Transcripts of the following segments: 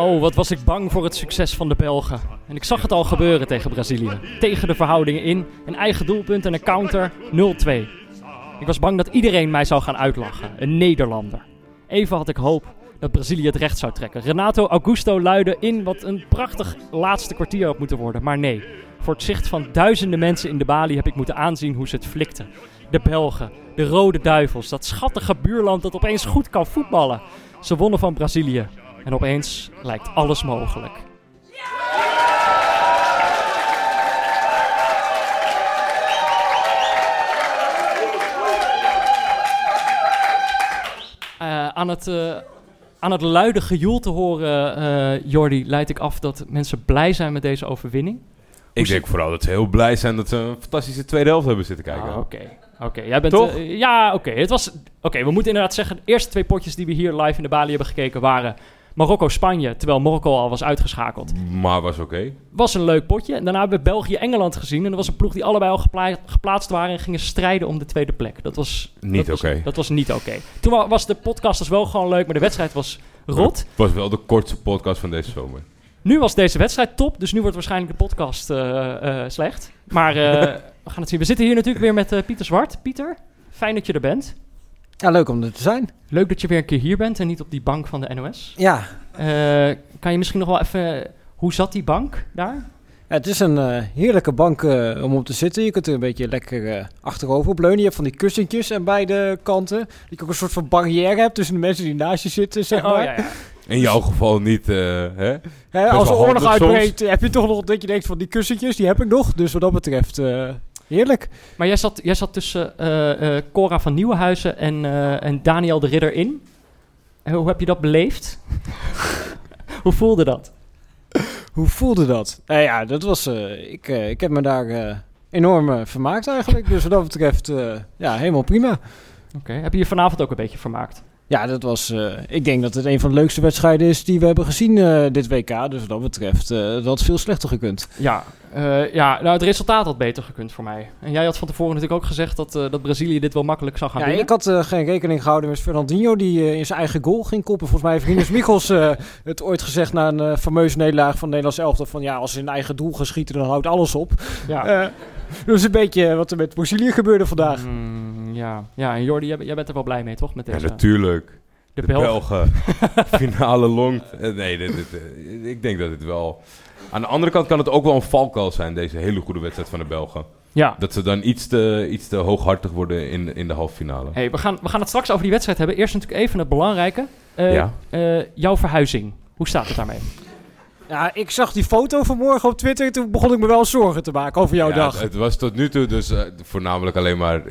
Oh, wat was ik bang voor het succes van de Belgen. En ik zag het al gebeuren tegen Brazilië. Tegen de verhoudingen in, een eigen doelpunt en een counter 0-2. Ik was bang dat iedereen mij zou gaan uitlachen. Een Nederlander. Even had ik hoop dat Brazilië het recht zou trekken. Renato Augusto luidde in wat een prachtig laatste kwartier had moeten worden. Maar nee, voor het zicht van duizenden mensen in de balie heb ik moeten aanzien hoe ze het flikten. De Belgen, de Rode Duivels, dat schattige buurland dat opeens goed kan voetballen. Ze wonnen van Brazilië. En opeens lijkt alles mogelijk. Uh, aan, het, uh, aan het luide gejoel te horen, uh, Jordi, leid ik af dat mensen blij zijn met deze overwinning. Ik denk vooral dat ze heel blij zijn dat ze een fantastische tweede helft hebben zitten kijken. Ah, oké, oké. Jij bent... Toch? ja, oké. Het was... Oké, we moeten inderdaad zeggen... de eerste twee potjes die we hier live in de Bali hebben gekeken waren... Marokko-Spanje, terwijl Marokko al was uitgeschakeld. Maar was oké. Was een leuk potje. En daarna hebben we België-Engeland gezien. En dat was een ploeg die allebei al gepla geplaatst waren... en gingen strijden om de tweede plek. Dat was... Niet oké. Dat was niet oké. Toen was de podcast dus wel gewoon leuk... maar de wedstrijd was rot. Het was wel de kortste podcast van deze zomer. Nu was deze wedstrijd top, dus nu wordt waarschijnlijk de podcast uh, uh, slecht. Maar uh, we gaan het zien. We zitten hier natuurlijk weer met Pieter Zwart. Pieter, fijn dat je er bent. Ja, leuk om er te zijn. Leuk dat je weer een keer hier bent en niet op die bank van de NOS. Ja. kan je misschien nog wel even... Hoe zat die bank daar? Ja, het is een heerlijke bank om op te zitten. Je kunt er een beetje lekker achterover op leunen. Je hebt van die kussentjes aan beide kanten. Dat je ook een soort van barrière hebt tussen de mensen die naast je zitten, zeg maar. Oh, ja, ja. In jouw geval niet, uh, hè? als er oorlog uitbreekt, heb je toch nog dat je denkt van die kussentjes, die heb ik nog. Dus wat dat betreft, uh, heerlijk. Maar jij zat, jij zat tussen uh, Cora van Nieuwenhuizen en, en Daniel de Ridder in. En hoe heb je dat beleefd? hoe voelde dat? hoe voelde dat? Nou ja, dat was, ik, ik heb me daar enorm vermaakt eigenlijk. Dus wat dat betreft, ja, helemaal prima. Oké, heb je je vanavond ook een beetje vermaakt? Ja, dat was. Uh, ik denk dat het een van de leukste wedstrijden is die we hebben gezien uh, dit WK. Dus wat dat betreft, uh, dat had veel slechter gekund. Ja, ja nou, het resultaat had beter gekund voor mij. En jij had van tevoren natuurlijk ook gezegd dat, dat Brazilië dit wel makkelijk zou gaan ja, winnen. Ik had geen rekening gehouden met Fernandinho, die in zijn eigen goal ging koppen. Volgens mij heeft Michels het ooit gezegd na een fameuze nederlaag van Nederlands elftal. Van ja, als ze in eigen doel gaan schieten, dan houdt alles op. Ja. dat is een beetje wat er met Brazilië gebeurde vandaag. Mm, ja. ja, en Jordi, jij, jij, bent er wel blij mee, toch? Met deze... Ja, natuurlijk. De, Belgen. Finale long. Nee, dit, dit, ik denk dat het wel... Aan de andere kant kan het ook wel een valkuil zijn, deze hele goede wedstrijd van de Belgen. Ja. Dat ze dan iets te, iets te hooghartig worden in, in de halve finale. Hey, we, gaan, we gaan het straks over die wedstrijd hebben. Eerst natuurlijk even het belangrijke. Uh, ja. uh, jouw verhuizing. Hoe staat het daarmee? Ja, ik zag die foto vanmorgen op Twitter. Toen begon ik me wel zorgen te maken over jouw ja, dag. Het, het, was tot nu toe dus uh, voornamelijk alleen maar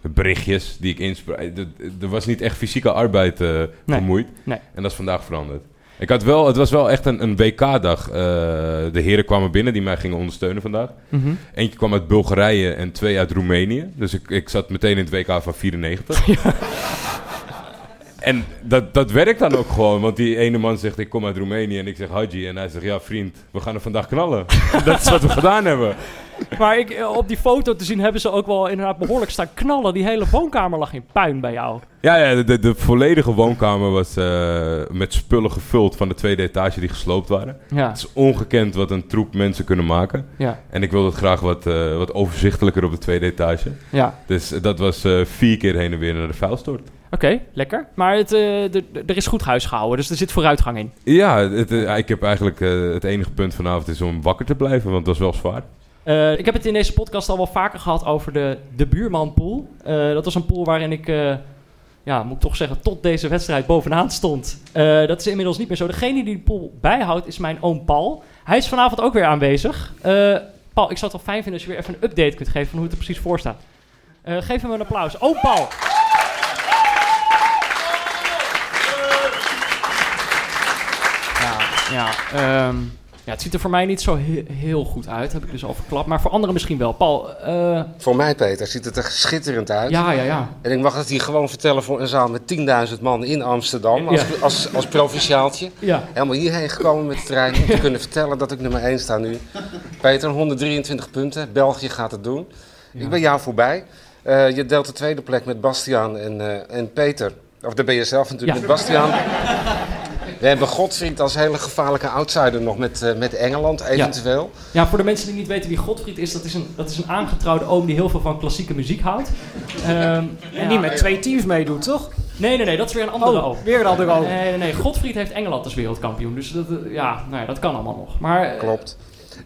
berichtjes die ik inspreek. Er was niet echt fysieke arbeid uh, nee. vermoeid. Nee. En dat is vandaag veranderd. Ik had wel, het was wel echt een, een WK-dag. Uh, de heren kwamen binnen die mij gingen ondersteunen vandaag. Mm -hmm. Eentje kwam uit Bulgarije en twee uit Roemenië. Dus ik, ik zat meteen in het WK van 94. Ja. En dat, dat werkt dan ook gewoon. Want die ene man zegt, ik kom uit Roemenië. En ik zeg, Haji. En hij zegt, ja vriend, we gaan er vandaag knallen. dat is wat we gedaan hebben. Maar ik, eh, op die foto te zien hebben ze ook wel inderdaad behoorlijk staan knallen. Die hele woonkamer lag in puin bij jou. Ja, ja de, de volledige woonkamer was uh, met spullen gevuld van de tweede etage die gesloopt waren. Ja. Het is ongekend wat een troep mensen kunnen maken. Ja. En ik wilde het graag wat, uh, wat overzichtelijker op de tweede etage. Ja. Dus dat was uh, vier keer heen en weer naar de vuilstort. Oké, okay, lekker. Maar het, er is goed huis gehouden, dus er zit vooruitgang in. Ja, het, ik heb eigenlijk het enige punt vanavond is om wakker te blijven, want dat was wel zwaar. Uh, ik heb het in deze podcast al wel vaker gehad over de, de buurmanpool. Uh, dat was een pool waarin ik, uh, ja, moet ik toch zeggen, tot deze wedstrijd bovenaan stond. dat is inmiddels niet meer zo. Degene die die pool bijhoudt is mijn oom Paul. Hij is vanavond ook weer aanwezig. Paul, ik zou het wel fijn vinden als je weer even een update kunt geven van hoe het er precies voor staat. geef hem een applaus. Oom Paul! Ja, ja um, ja, het ziet er voor mij niet zo heel goed uit, heb ik dus al verklapt. Maar voor anderen misschien wel. Paul, uh... Voor mij, Peter, ziet het er schitterend uit. Ja, ja, ja. En ik mag het hier gewoon vertellen voor een zaal met 10.000 man in Amsterdam. Als, als, als, als provinciaaltje. Ja. Helemaal hierheen gekomen met de trein om te kunnen vertellen dat ik nummer 1 sta nu. Peter, 123 punten. België gaat het doen. Ja. Ik ben jou voorbij. Uh, je deelt de tweede plek met Bastiaan en, uh, en Peter. Of daar ben je zelf natuurlijk met Bastiaan. We hebben Godfried als hele gevaarlijke outsider nog met, uh, met Engeland, eventueel. Ja. ja. voor de mensen die niet weten wie Godfried is, dat is een, dat is een aangetrouwde oom die heel veel van klassieke muziek houdt. Um, en die met twee teams meedoet, toch? Nee, nee, nee, dat is weer een andere oh, Weer een andere oom. Nee, nee, nee, Godfried heeft Engeland als wereldkampioen. Dus dat, ja, nou ja, dat kan allemaal nog. Maar, Klopt.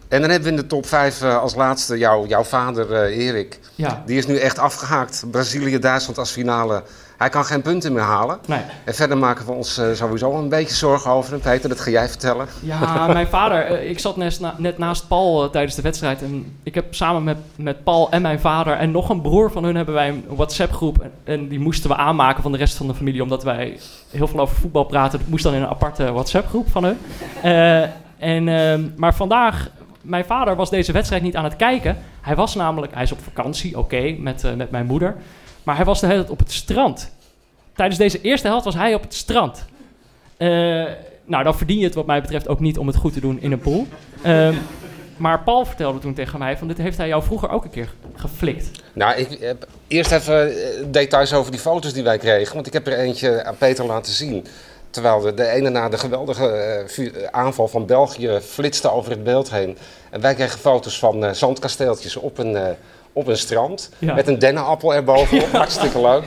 En dan hebben we in de top 5 uh, als laatste jou, jouw vader uh, Erik. Ja. Die is nu echt afgehaakt. Brazilië-Duitsland als finale. Hij kan geen punten meer halen. Nee. En verder maken we ons uh, sowieso een beetje zorgen over hem. Peter, dat ga jij vertellen. Ja, mijn vader. ik zat net, na, net naast Paul tijdens de wedstrijd. En ik heb samen met, met Paul en mijn vader en nog een broer van hun hebben wij een WhatsApp-groep. En, en, die moesten we aanmaken van de rest van de familie. Omdat wij heel veel over voetbal praten. Dat moest dan in een aparte WhatsApp-groep van hun. en, ehm, maar vandaag mijn vader was deze wedstrijd niet aan het kijken. Hij was namelijk, hij is op vakantie, oké, met, uh, met mijn moeder. Maar hij was de hele tijd op het strand. Tijdens deze eerste helft was hij op het strand. Uh, nou, dan verdien je het wat mij betreft ook niet om het goed te doen in een pool. Uh, maar Paul vertelde toen tegen mij van dit heeft hij jou vroeger ook een keer geflikt. Nou, ik heb eerst even details over die foto's die wij kregen. Want ik heb er eentje aan Peter laten zien. Terwijl de, de ene na de geweldige aanval van België flitste over het beeld heen. En wij kregen foto's van zandkasteeltjes op een, op een strand. Met een dennenappel erbovenop. Ja. Hartstikke leuk.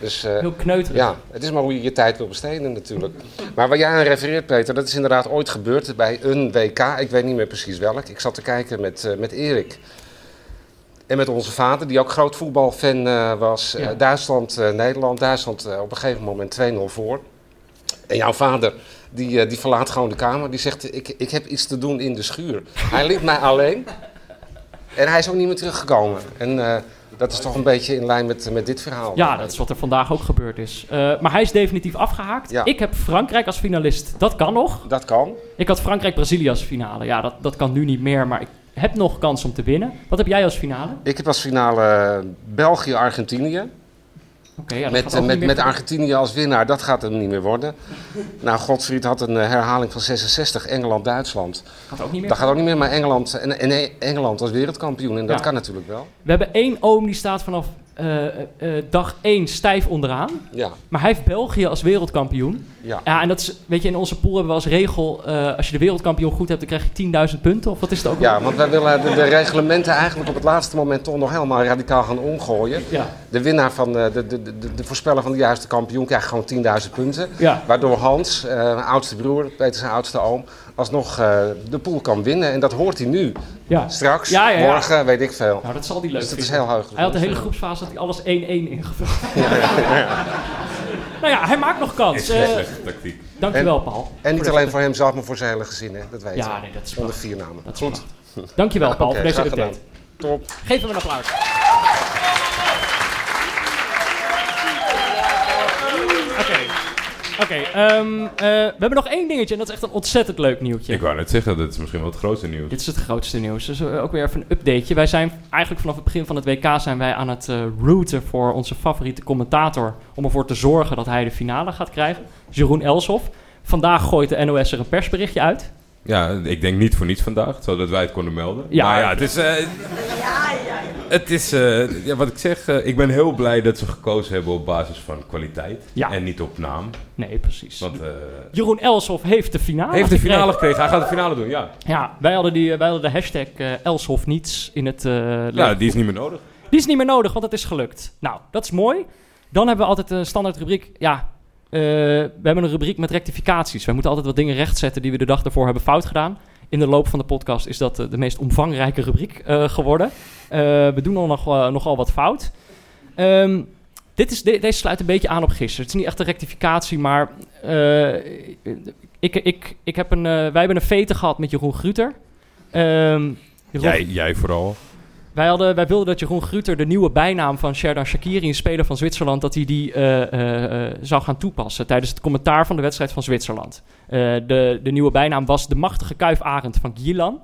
Dus, Heel kneuterig. Ja, het is maar hoe je je tijd wil besteden natuurlijk. Maar waar jij aan refereert, Peter, dat is inderdaad ooit gebeurd bij een WK. Ik weet niet meer precies welk. Ik zat te kijken met, met Erik. En met onze vader, die ook groot voetbalfan was. Ja. Duitsland, Nederland. Duitsland op een gegeven moment 2-0 voor. En jouw vader, die, eh, die verlaat gewoon de kamer. Die zegt, ik, ik heb iets te doen in de schuur. Hij liet mij alleen. En hij is ook niet meer teruggekomen. En uh, dat is toch een beetje in lijn met, met dit verhaal. Ja, dat is wat er vandaag ook gebeurd is. Uh, maar hij is definitief afgehaakt. Ja. Ik heb Frankrijk als finalist. Dat kan nog. Dat kan. Ik had Frankrijk-Brazilië als finale. Ja, dat, dat kan nu niet meer, maar ik heb nog kans om te winnen. Wat heb jij als finale? Ik heb als finale België-Argentinië met, met, met Argentinië als winnaar, dat gaat hem niet meer worden. Nou, Godfried had een eh, herhaling van 66, Engeland-Duitsland. Gaat ook niet meer? Dat gaat ook niet meer, maar Engeland, en, en Engeland als wereldkampioen. En dat kan natuurlijk wel. We hebben één oom die staat vanaf uh, uh, dag 1 stijf onderaan. Ja. Maar hij heeft België als wereldkampioen. Ja. ja, en dat is, weet je, in onze pool hebben we als regel, uh, als je de wereldkampioen goed hebt, dan krijg je 10.000 punten. Of wat is het ook? Ja, want wij willen de, de, reglementen eigenlijk op het laatste moment toch nog helemaal radicaal gaan omgooien. Ja. De winnaar van de, de, de, de, voorspeller van de juiste kampioen krijgt gewoon 10.000 punten. Ja. Waardoor Hans, oudste broer, Peter zijn oudste oom, alsnog uh, de pool kan winnen. En dat hoort hij nu. Ja. Straks, ja, ja, morgen, weet ik veel. Nou, dat zal hij leuk dus dat is heel hoog. Hij had de hele groepsfase dat hij alles 1-1 ingevuld. nou ja, hij maakt nog kans. Uh, tactiek. Dankjewel, Paul. En niet alleen voor hemzelf, maar voor zijn hele gezin. Hè? Dat weet je. Ja, nee, dat is Onder vier namen. Dat is goed. Dankjewel, Paul, okay, voor deze update. Top. Geef hem een applaus. Oké, ehm, eh, we hebben nog één dingetje en dat is echt een ontzettend leuk nieuwtje. Ik wou net zeggen, dit is misschien wel het grootste nieuws. Dit is het grootste nieuws. Dus uh, ook weer even een updateje. Wij zijn eigenlijk vanaf het begin van het WK zijn wij aan het uh, routen voor onze favoriete commentator. Om ervoor te zorgen dat hij de finale gaat krijgen. Jeroen Elshoff. Vandaag gooit de NOS er een persberichtje uit. Ja, ik denk niet voor niets vandaag, zodat wij het konden melden. Ja, maar ja, het is... Uh, ja, ja, Het is, uh, ja, wat ik zeg, uh, ik ben heel blij dat ze gekozen hebben op basis van kwaliteit ja. en niet op naam. Nee, precies. Want, Jeroen Elshoff heeft de finale Heeft de finale gekregen, hij gaat de finale doen, ja. Ja, wij hadden, die, wij hadden de hashtag Elshoff niets in het... ja, die is niet meer nodig. Die is niet meer nodig, want het is gelukt. Nou, dat is mooi. Dan hebben we altijd een standaard rubriek, ja, we hebben een rubriek met rectificaties. Wij moeten altijd wat dingen rechtzetten die we de dag daarvoor hebben fout gedaan. In de loop van de podcast is dat uh, de meest omvangrijke rubriek uh, geworden. we doen al nog, nogal wat fout. Um, dit is, de, deze sluit een beetje aan op gisteren. Het is niet echt een rectificatie, maar ik, ik, ik heb een, wij hebben een vete gehad met Jeroen Gruter. Jeroen, jij, jij vooral. Wij, hadden, wij wilden dat Jeroen Gruter de nieuwe bijnaam van Sherdan Shakiri, een speler van Zwitserland, dat hij die uh, uh, zou gaan toepassen tijdens het commentaar van de wedstrijd van Zwitserland. de, de nieuwe bijnaam was de machtige kuifarend van Gielan.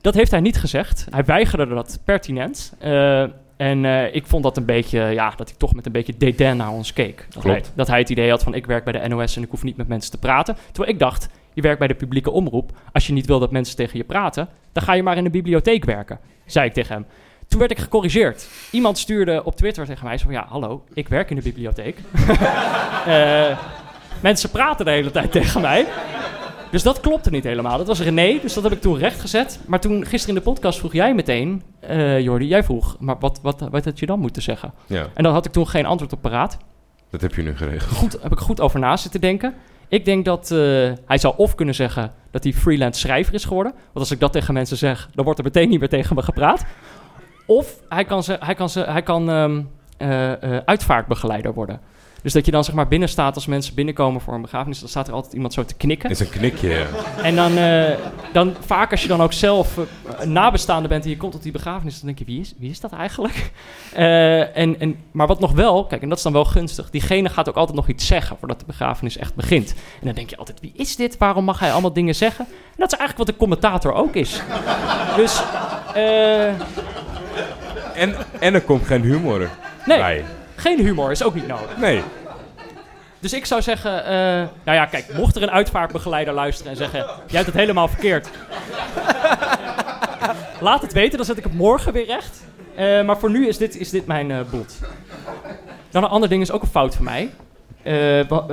Dat heeft hij niet gezegd. Hij weigerde dat pertinent. en ik vond dat een beetje, ja, dat ik toch met een beetje dédain naar ons keek. Dat hij, dat hij het idee had van ik werk bij de NOS en ik hoef niet met mensen te praten. Terwijl ik dacht, je werkt bij de publieke omroep. Als je niet wil dat mensen tegen je praten, dan ga je maar in de bibliotheek werken zei ik tegen hem. Toen werd ik gecorrigeerd. Iemand stuurde op Twitter tegen mij: zo van ja, hallo, ik werk in de bibliotheek. uh, mensen praten de hele tijd tegen mij. Dus dat klopte niet helemaal. Dat was René, dus dat heb ik toen rechtgezet. Maar toen, gisteren in de podcast, vroeg jij meteen, uh, Jordi, jij vroeg, maar wat, wat, wat had je dan moeten zeggen? Ja. En dan had ik toen geen antwoord op paraat. Dat heb je nu geregeld. Goed, heb ik goed over na zitten denken. Ik denk dat uh, hij zou of kunnen zeggen dat hij freelance schrijver is geworden. Want als ik dat tegen mensen zeg, dan wordt er meteen niet meer tegen me gepraat. Of hij kan, ze, hij kan, ze, hij kan um, uh, uitvaartbegeleider worden. Dus dat je dan zeg maar binnen staat als mensen binnenkomen voor een begrafenis, dan staat er altijd iemand zo te knikken. Is een knikje, ja. En dan, uh, dan vaak als je dan ook zelf uh, nabestaande bent en je komt op die begrafenis, dan denk je, wie is, wie is dat eigenlijk? Uh, en, en, maar wat nog wel, kijk, en dat is dan wel gunstig, diegene gaat ook altijd nog iets zeggen voordat de begrafenis echt begint. En dan denk je altijd, wie is dit? Waarom mag hij allemaal dingen zeggen? En dat is eigenlijk wat de commentator ook is. dus... en, en er komt geen humor nee. bij. Geen humor is ook niet nodig. Nee. Dus ik zou zeggen, uh, nou ja, kijk, mocht er een uitvaartbegeleider luisteren en zeggen, jij hebt het helemaal verkeerd. Laat het weten, dan zet ik het morgen weer recht. Uh, maar voor nu is dit, is dit mijn uh, bod. Dan een ander ding is ook een fout van mij.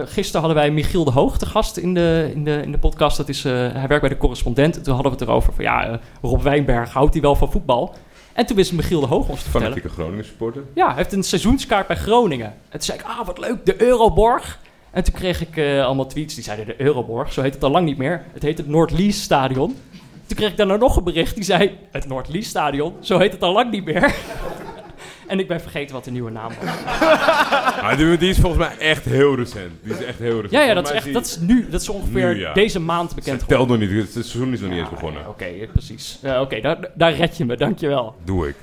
gisteren hadden wij Michiel de Hoog te gast in de, in de, in de podcast. Dat is, hij werkt bij de correspondent. Toen hadden we het erover van ja, Rob Wijnberg houdt hij wel van voetbal. En toen wist Michiel de Hoog ons te vertellen. Fanatieke Groningen supporter. Ja, hij heeft een seizoenskaart bij Groningen. En toen zei ik, ah, wat leuk, de Euroborg. En toen kreeg ik uh, allemaal tweets die zeiden de Euroborg. Zo heet het al lang niet meer. Het heet het Noordlies Stadion. Toen kreeg ik daarna nog een bericht die zei, het Noordlies Stadion. Zo heet het al lang niet meer. En ik ben vergeten wat de nieuwe naam was. die, is volgens mij echt heel recent. Die is echt heel recent. Ja, ja dat, is echt, dat is nu. Dat is ongeveer deze maand bekend Het telt nog niet. Het seizoen is nog niet eens begonnen. Oké, precies. Uh, Oké, daar, daar red je me. Dankjewel. Doe ik.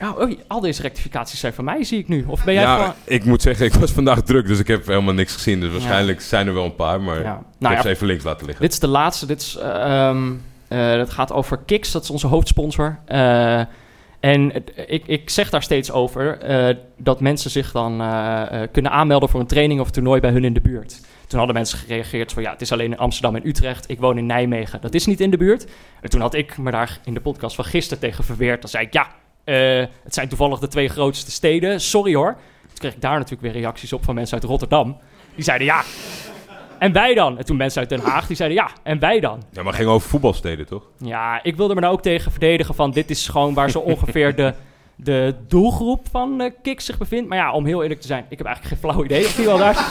Ja, oh, al deze rectificaties zijn van mij, zie ik nu. Of ben jij ja, van... ik moet zeggen, ik was vandaag druk, dus ik heb helemaal niks gezien. Dus waarschijnlijk zijn er wel een paar, maar ja. nou, ik heb ze even links laten liggen. Dit is de laatste. Dit is, uh, um, uh, dat gaat over Kiks, dat is onze hoofdsponsor. Uh, en ik, ik zeg daar steeds over uh, dat mensen zich dan uh, kunnen aanmelden voor een training of toernooi bij hun in de buurt. Toen hadden mensen gereageerd van ja, het is alleen in Amsterdam en Utrecht. Ik woon in Nijmegen. Dat is niet in de buurt. En toen had ik me daar in de podcast van gisteren tegen verweerd. Dan zei ik ja, het zijn toevallig de twee grootste steden. Sorry hoor. Toen kreeg ik daar natuurlijk weer reacties op van mensen uit Rotterdam. Die zeiden ja, en wij dan? En toen mensen uit Den Haag die zeiden ja, en wij dan? Ja, maar het ging over voetbalsteden, toch? Ja, ik wilde me nou ook tegen verdedigen van dit is gewoon waar zo ongeveer de, de doelgroep van uh, Kik zich bevindt. Maar ja, om heel eerlijk te zijn, ik heb eigenlijk geen flauw idee of die wel daar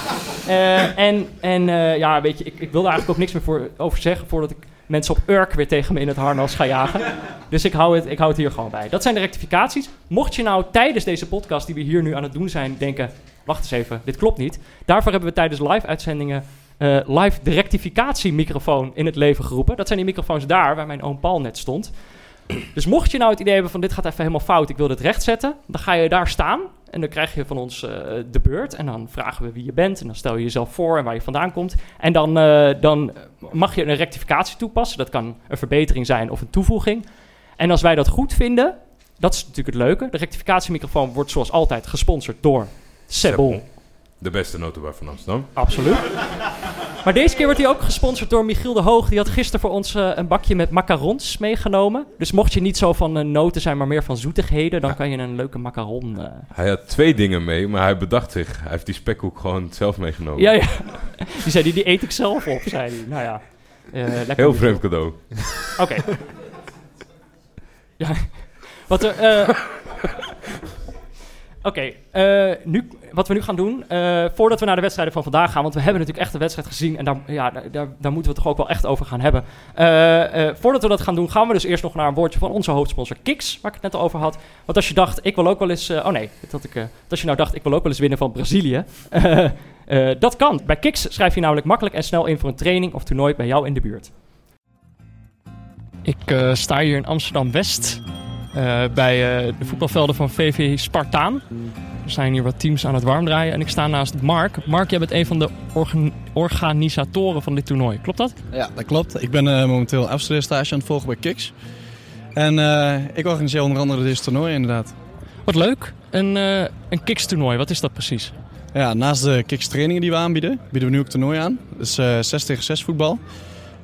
uh, En, en uh, ja, weet je, ik, ik wilde eigenlijk ook niks meer voor, over zeggen voordat ik mensen op Urk weer tegen me in het harnas ga jagen. Dus ik hou, het, ik hou het hier gewoon bij. Dat zijn de rectificaties. Mocht je nou tijdens deze podcast die we hier nu aan het doen zijn denken... wacht eens even, dit klopt niet. Daarvoor hebben we tijdens live-uitzendingen uh, live de rectificatiemicrofoon in het leven geroepen. Dat zijn die microfoons daar, waar mijn oom Paul net stond. Dus mocht je nou het idee hebben van dit gaat even helemaal fout, ik wil dit rechtzetten, dan ga je daar staan en dan krijg je van ons uh, de beurt. En dan vragen we wie je bent en dan stel je jezelf voor en waar je vandaan komt. En dan, uh, dan mag je een rectificatie toepassen. Dat kan een verbetering zijn of een toevoeging. En als wij dat goed vinden, dat is natuurlijk het leuke. De rectificatiemicrofoon wordt zoals altijd gesponsord door Sebel. De beste notenbar van Amsterdam. Absoluut. Maar deze keer wordt hij ook gesponsord door Michiel de Hoog. Die had gisteren voor ons uh, een bakje met macarons meegenomen. Dus mocht je niet zo van uh, noten zijn, maar meer van zoetigheden, dan kan je een leuke macaron... Uh... Hij had twee dingen mee, maar hij bedacht zich. Hij heeft die spekhoek gewoon zelf meegenomen. Ja, ja. Die zei, die, die eet ik zelf op, zei hij. Nou ja. Heel vreemd cadeau. Oké. Okay. ja. Wat er... Oké, okay, nu wat we nu gaan doen, uh, voordat we naar de wedstrijden van vandaag gaan, want we hebben natuurlijk echt de wedstrijd gezien en daar, ja, daar, daar, moeten we toch ook wel echt over gaan hebben. Uh, voordat we dat gaan doen, gaan we dus eerst nog naar een woordje van onze hoofdsponsor Kiks, waar ik het net over had. Want als je dacht, ik wil ook wel eens, oh nee, dat ik, als je nou dacht, ik wil ook wel eens winnen van Brazilië, dat kan. Bij Kiks schrijf je namelijk makkelijk en snel in voor een training of toernooi bij jou in de buurt. Ik sta hier in Amsterdam-West. bij de voetbalvelden van VV Spartaan. Er zijn hier wat teams aan het warm draaien en ik sta naast Mark. Mark, jij bent een van de organisatoren van dit toernooi. Klopt dat? Ja, dat klopt. Ik ben uh, momenteel afstudeerstage aan het volgen bij Kiks. En ik organiseer onder andere dit toernooi inderdaad. Wat leuk. Een, een Kiks toernooi, wat is dat precies? Ja, naast de Kiks trainingen die we aanbieden, bieden we nu ook toernooi aan. Dus 6 tegen 6 voetbal.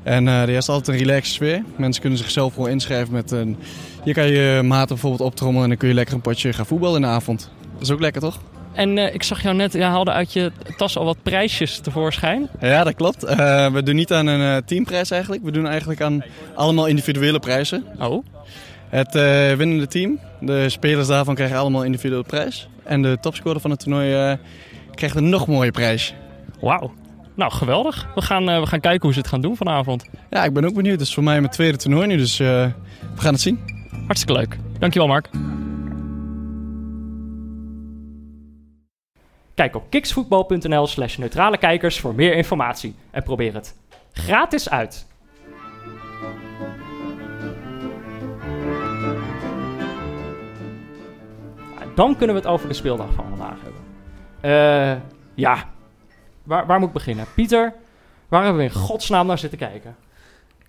En er is altijd een relaxe sfeer. Mensen kunnen zichzelf wel inschrijven met een... Hier kan je maten bijvoorbeeld optrommelen en dan kun je lekker een potje gaan voetballen in de avond. Dat is ook lekker, toch? En ik zag jou net, je haalde uit je tas al wat prijsjes tevoorschijn. Ja, dat klopt. we doen niet aan een teamprijs eigenlijk. We doen eigenlijk aan allemaal individuele prijzen. Oh. Het winnende team, de spelers daarvan krijgen allemaal individuele prijs. En de topscorer van het toernooi krijgt een nog mooie prijs. Wauw. Nou, geweldig. We gaan, we gaan kijken hoe ze het gaan doen vanavond. Ja, ik ben ook benieuwd. Het is voor mij mijn tweede toernooi nu, dus we gaan het zien. Hartstikke leuk. Dankjewel, Mark. Kijk op kiksvoetbal.nl slash neutrale kijkers voor meer informatie. En probeer het gratis uit. Dan kunnen we het over de speeldag van vandaag hebben. Uh, ja, waar, waar moet ik beginnen? Pieter, waar hebben we in godsnaam naar zitten kijken?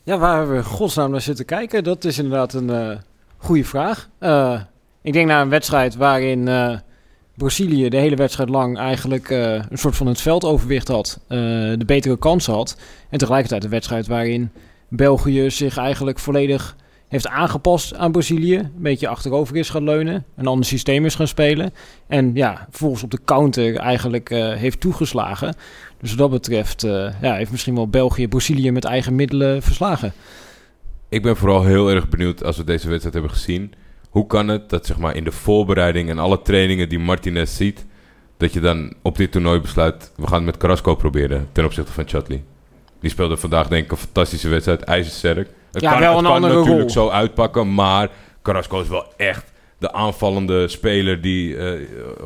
Ja, waar hebben we in godsnaam naar zitten kijken? Dat is inderdaad een uh, goede vraag. Uh, ik denk naar een wedstrijd waarin Brazilië de hele wedstrijd lang eigenlijk uh, een soort van het veldoverwicht had, de betere kans had. En tegelijkertijd een wedstrijd waarin België zich eigenlijk volledig heeft aangepast aan Brazilië. Een beetje achterover is gaan leunen, een ander systeem is gaan spelen. En ja, vervolgens op de counter eigenlijk heeft toegeslagen. Dus wat dat betreft ja, heeft misschien wel België Brazilië met eigen middelen verslagen. Ik ben vooral heel erg benieuwd als we deze wedstrijd hebben gezien hoe kan het dat zeg maar, in de voorbereiding en alle trainingen die Martinez ziet, dat je dan op dit toernooi besluit, we gaan het met Carrasco proberen ten opzichte van Chatley. Die speelde vandaag denk ik een fantastische wedstrijd, ijzersterk. Het ja, kan, wel een andere natuurlijk zo uitpakken, maar Carrasco is wel echt de aanvallende speler die uh,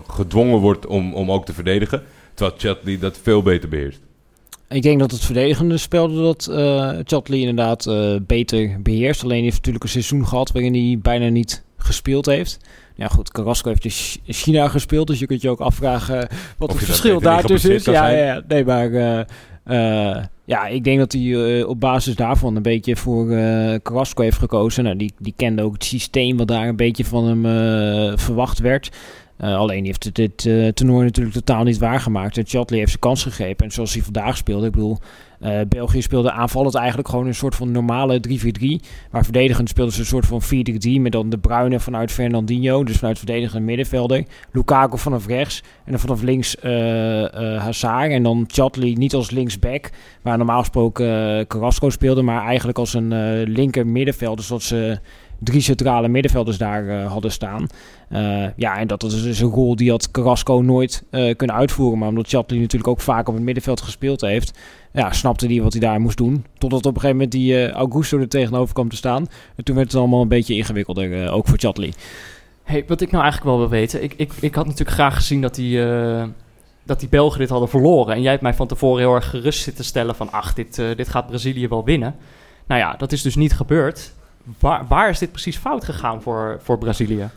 gedwongen wordt om, om ook te verdedigen. Terwijl Chatley dat veel beter beheerst. Ik denk dat het verdedigende spel dat uh, Chatley inderdaad uh, beter beheerst. Alleen heeft natuurlijk een seizoen gehad waarin hij bijna niet gespeeld heeft. Ja goed, Carrasco heeft in China gespeeld, dus je kunt je ook afvragen wat het verschil daartussen is. Ja, ja, ja, nee, maar uh, ja, ik denk dat hij op basis daarvan een beetje voor Carrasco heeft gekozen. Nou, die, die kende ook het systeem wat daar een beetje van hem verwacht werd. Uh, alleen heeft dit uh, toernooi natuurlijk totaal niet waargemaakt. En Chatley heeft zijn kans gegeven. En zoals hij vandaag speelde, ik bedoel, uh, België speelde aanvallend eigenlijk gewoon een soort van normale 3-4-3. Maar verdedigend speelden ze een soort van 4-3 met dan de Bruine vanuit Fernandinho, dus vanuit verdedigende middenvelder. Lukaku vanaf rechts en dan vanaf links Hazard. En dan Chatley niet als linksback, waar normaal gesproken Carrasco speelde, maar eigenlijk als een linker middenvelder, zoals ze drie centrale middenvelders daar uh, hadden staan. Uh, ja, en dat is dus een rol die had Carrasco nooit uh, kunnen uitvoeren. Maar omdat Chaplin natuurlijk ook vaak op het middenveld gespeeld heeft, ja, snapte hij wat hij daar moest doen. Totdat op een gegeven moment die Augusto er tegenover kwam te staan. En toen werd het allemaal een beetje ingewikkelder, ook voor Chatley. Hey, wat ik nou eigenlijk wel wil weten, ik, ik, ik had natuurlijk graag gezien dat die dat die Belgen dit hadden verloren. En jij hebt mij van tevoren heel erg gerust zitten stellen van... ach, dit, dit gaat Brazilië wel winnen. Nou ja, dat is dus niet gebeurd. Waar, waar is dit precies fout gegaan voor, voor Brazilië?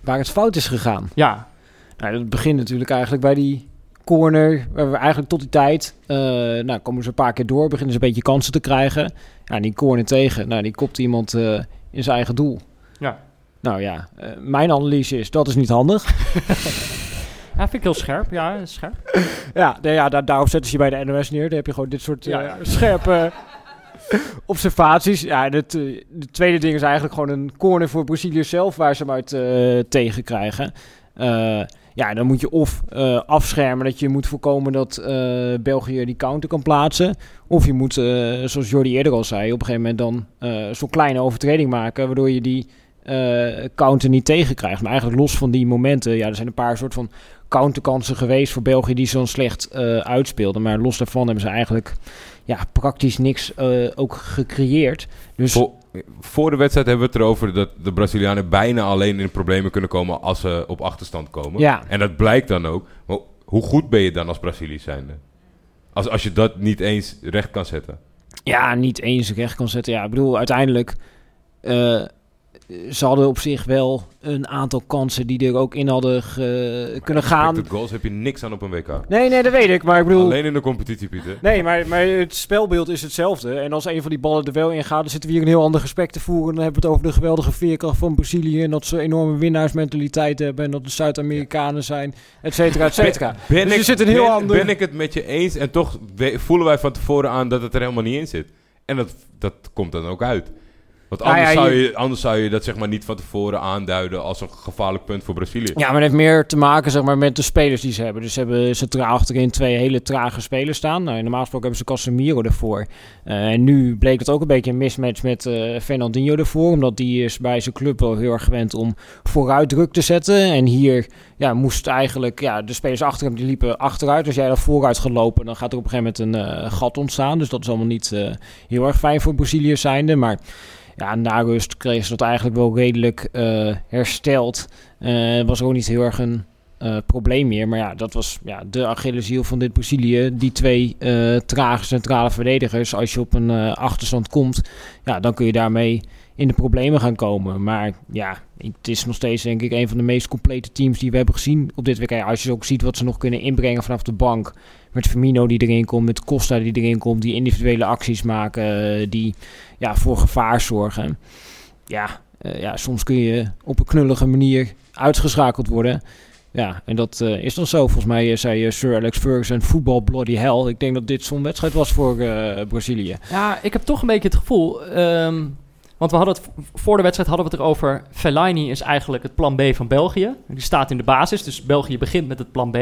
Waar het fout is gegaan? Ja. Nou, dat begint natuurlijk eigenlijk bij die corner, waar we eigenlijk tot die tijd, uh, nou komen ze een paar keer door, beginnen ze een beetje kansen te krijgen. Ja, die corner tegen, nou die kopt iemand uh, in zijn eigen doel. Ja. Nou ja, uh, mijn analyse is, dat is niet handig. Ja, vind ik heel scherp. Ja, scherp. ja, nee, ja daar, daarop zetten ze je bij de NOS neer. Dan heb je gewoon dit soort ja. scherpe observaties. Ja, het, de tweede ding is eigenlijk gewoon een corner voor Brazilië zelf, waar ze hem uit tegen krijgen. Ja, dan moet je of afschermen dat je moet voorkomen dat België die counter kan plaatsen. Of je moet, zoals Jordi eerder al zei, op een gegeven moment dan zo'n kleine overtreding maken, waardoor je die counter niet tegenkrijgt. Maar eigenlijk los van die momenten, ja, er zijn een paar soort van counterkansen geweest voor België die dan slecht uitspeelden. Maar los daarvan hebben ze eigenlijk ja, praktisch niks ook gecreëerd. Dus... voor, de wedstrijd hebben we het erover dat de Brazilianen bijna alleen in problemen kunnen komen als ze op achterstand komen. Ja. En dat blijkt dan ook. Maar hoe goed ben je dan als Brazilië zijnde? Als, als je dat niet eens recht kan zetten. Ja, niet eens recht kan zetten. Ja, ik bedoel, uiteindelijk... Uh, ze hadden op zich wel een aantal kansen die er ook in hadden kunnen gaan. Met goals heb je niks aan op een WK. Nee, nee, dat weet ik. Maar ik bedoel... Alleen in de competitie, Pieter. Nee, maar, maar het spelbeeld is hetzelfde. En als een van die ballen er wel in gaat, dan zitten we hier een heel ander gesprek te voeren. Dan hebben we het over de geweldige veerkracht van Brazilië. En dat ze enorme winnaarsmentaliteit hebben. En dat de Zuid-Amerikanen zijn, et cetera, et cetera. Ben, dus ik, zit een heel ben, ander... ben ik het met je eens? En toch voelen wij van tevoren aan dat het er helemaal niet in zit. En dat, dat komt dan ook uit. Want nou anders, zou je, anders zou je dat zeg maar niet van tevoren aanduiden als een gevaarlijk punt voor Brazilië. Ja, maar het heeft meer te maken zeg maar, met de spelers die ze hebben. Dus ze hebben ze achterin twee hele trage spelers staan. Nou, normaal gesproken hebben ze Casemiro ervoor. Uh, en nu bleek het ook een beetje een mismatch met uh, Fernandinho ervoor. Omdat die is bij zijn club wel heel erg gewend om vooruit druk te zetten. En hier ja, moest eigenlijk ja, de spelers achter hem die liepen achteruit. Als jij er vooruit gaat lopen, dan gaat er op een gegeven moment een uh, gat ontstaan. Dus dat is allemaal niet heel erg fijn voor Brazilië zijnde. Maar ja, na rust kregen ze dat eigenlijk wel redelijk uh, hersteld. Uh, was ook niet heel erg een uh, probleem meer. Maar ja, dat was ja, de Achilleshiel van dit Brazilië. Die twee trage centrale verdedigers. Als je op een achterstand komt, ja, dan kun je daarmee in de problemen gaan komen. Maar ja, het is nog steeds denk ik een van de meest complete teams die we hebben gezien op dit WK. Als je ook ziet wat ze nog kunnen inbrengen vanaf de bank. Met Firmino die erin komt, met Costa die erin komt, die individuele acties maken, die ja, voor gevaar zorgen. Ja, uh, ja, soms kun je op een knullige manier uitgeschakeld worden. Ja, en dat uh, is dan zo. Volgens mij zei Sir Alex Ferguson, voetbal bloody hell. Ik denk dat dit zo'n wedstrijd was voor Brazilië. Ja, ik heb toch een beetje het gevoel... Um want we hadden het, voor de wedstrijd hadden we het erover. Fellaini is eigenlijk het plan B van België. Die staat in de basis, dus België begint met het plan B.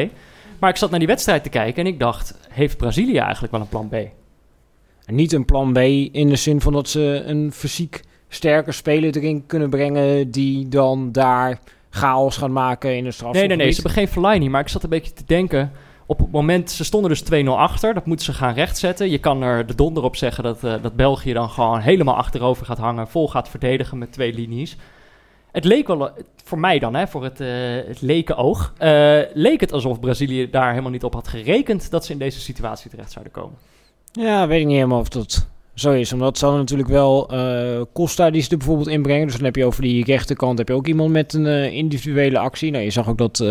Maar ik zat naar die wedstrijd te kijken en ik dacht: heeft Brazilië eigenlijk wel een plan B? En niet een plan B in de zin van dat ze een fysiek sterker speler erin kunnen brengen. die dan daar chaos gaan maken in de straf. Nee, nee, nee. Ze hebben geen Fellaini. Maar ik zat een beetje te denken op het moment, ze stonden dus 2-0 achter. Dat moeten ze gaan rechtzetten. Je kan er de donder op zeggen dat, uh, dat België dan gewoon helemaal achterover gaat hangen. Vol gaat verdedigen met twee linies. Het leek wel, voor mij dan, hè, voor het, het leken oog, uh, leek het alsof Brazilië daar helemaal niet op had gerekend dat ze in deze situatie terecht zouden komen. Ja, weet ik niet helemaal of dat zo is. Omdat ze hadden natuurlijk wel uh, Costa die ze er bijvoorbeeld inbrengen. Dus dan heb je over die rechterkant heb je ook iemand met een individuele actie. Nou, je zag ook dat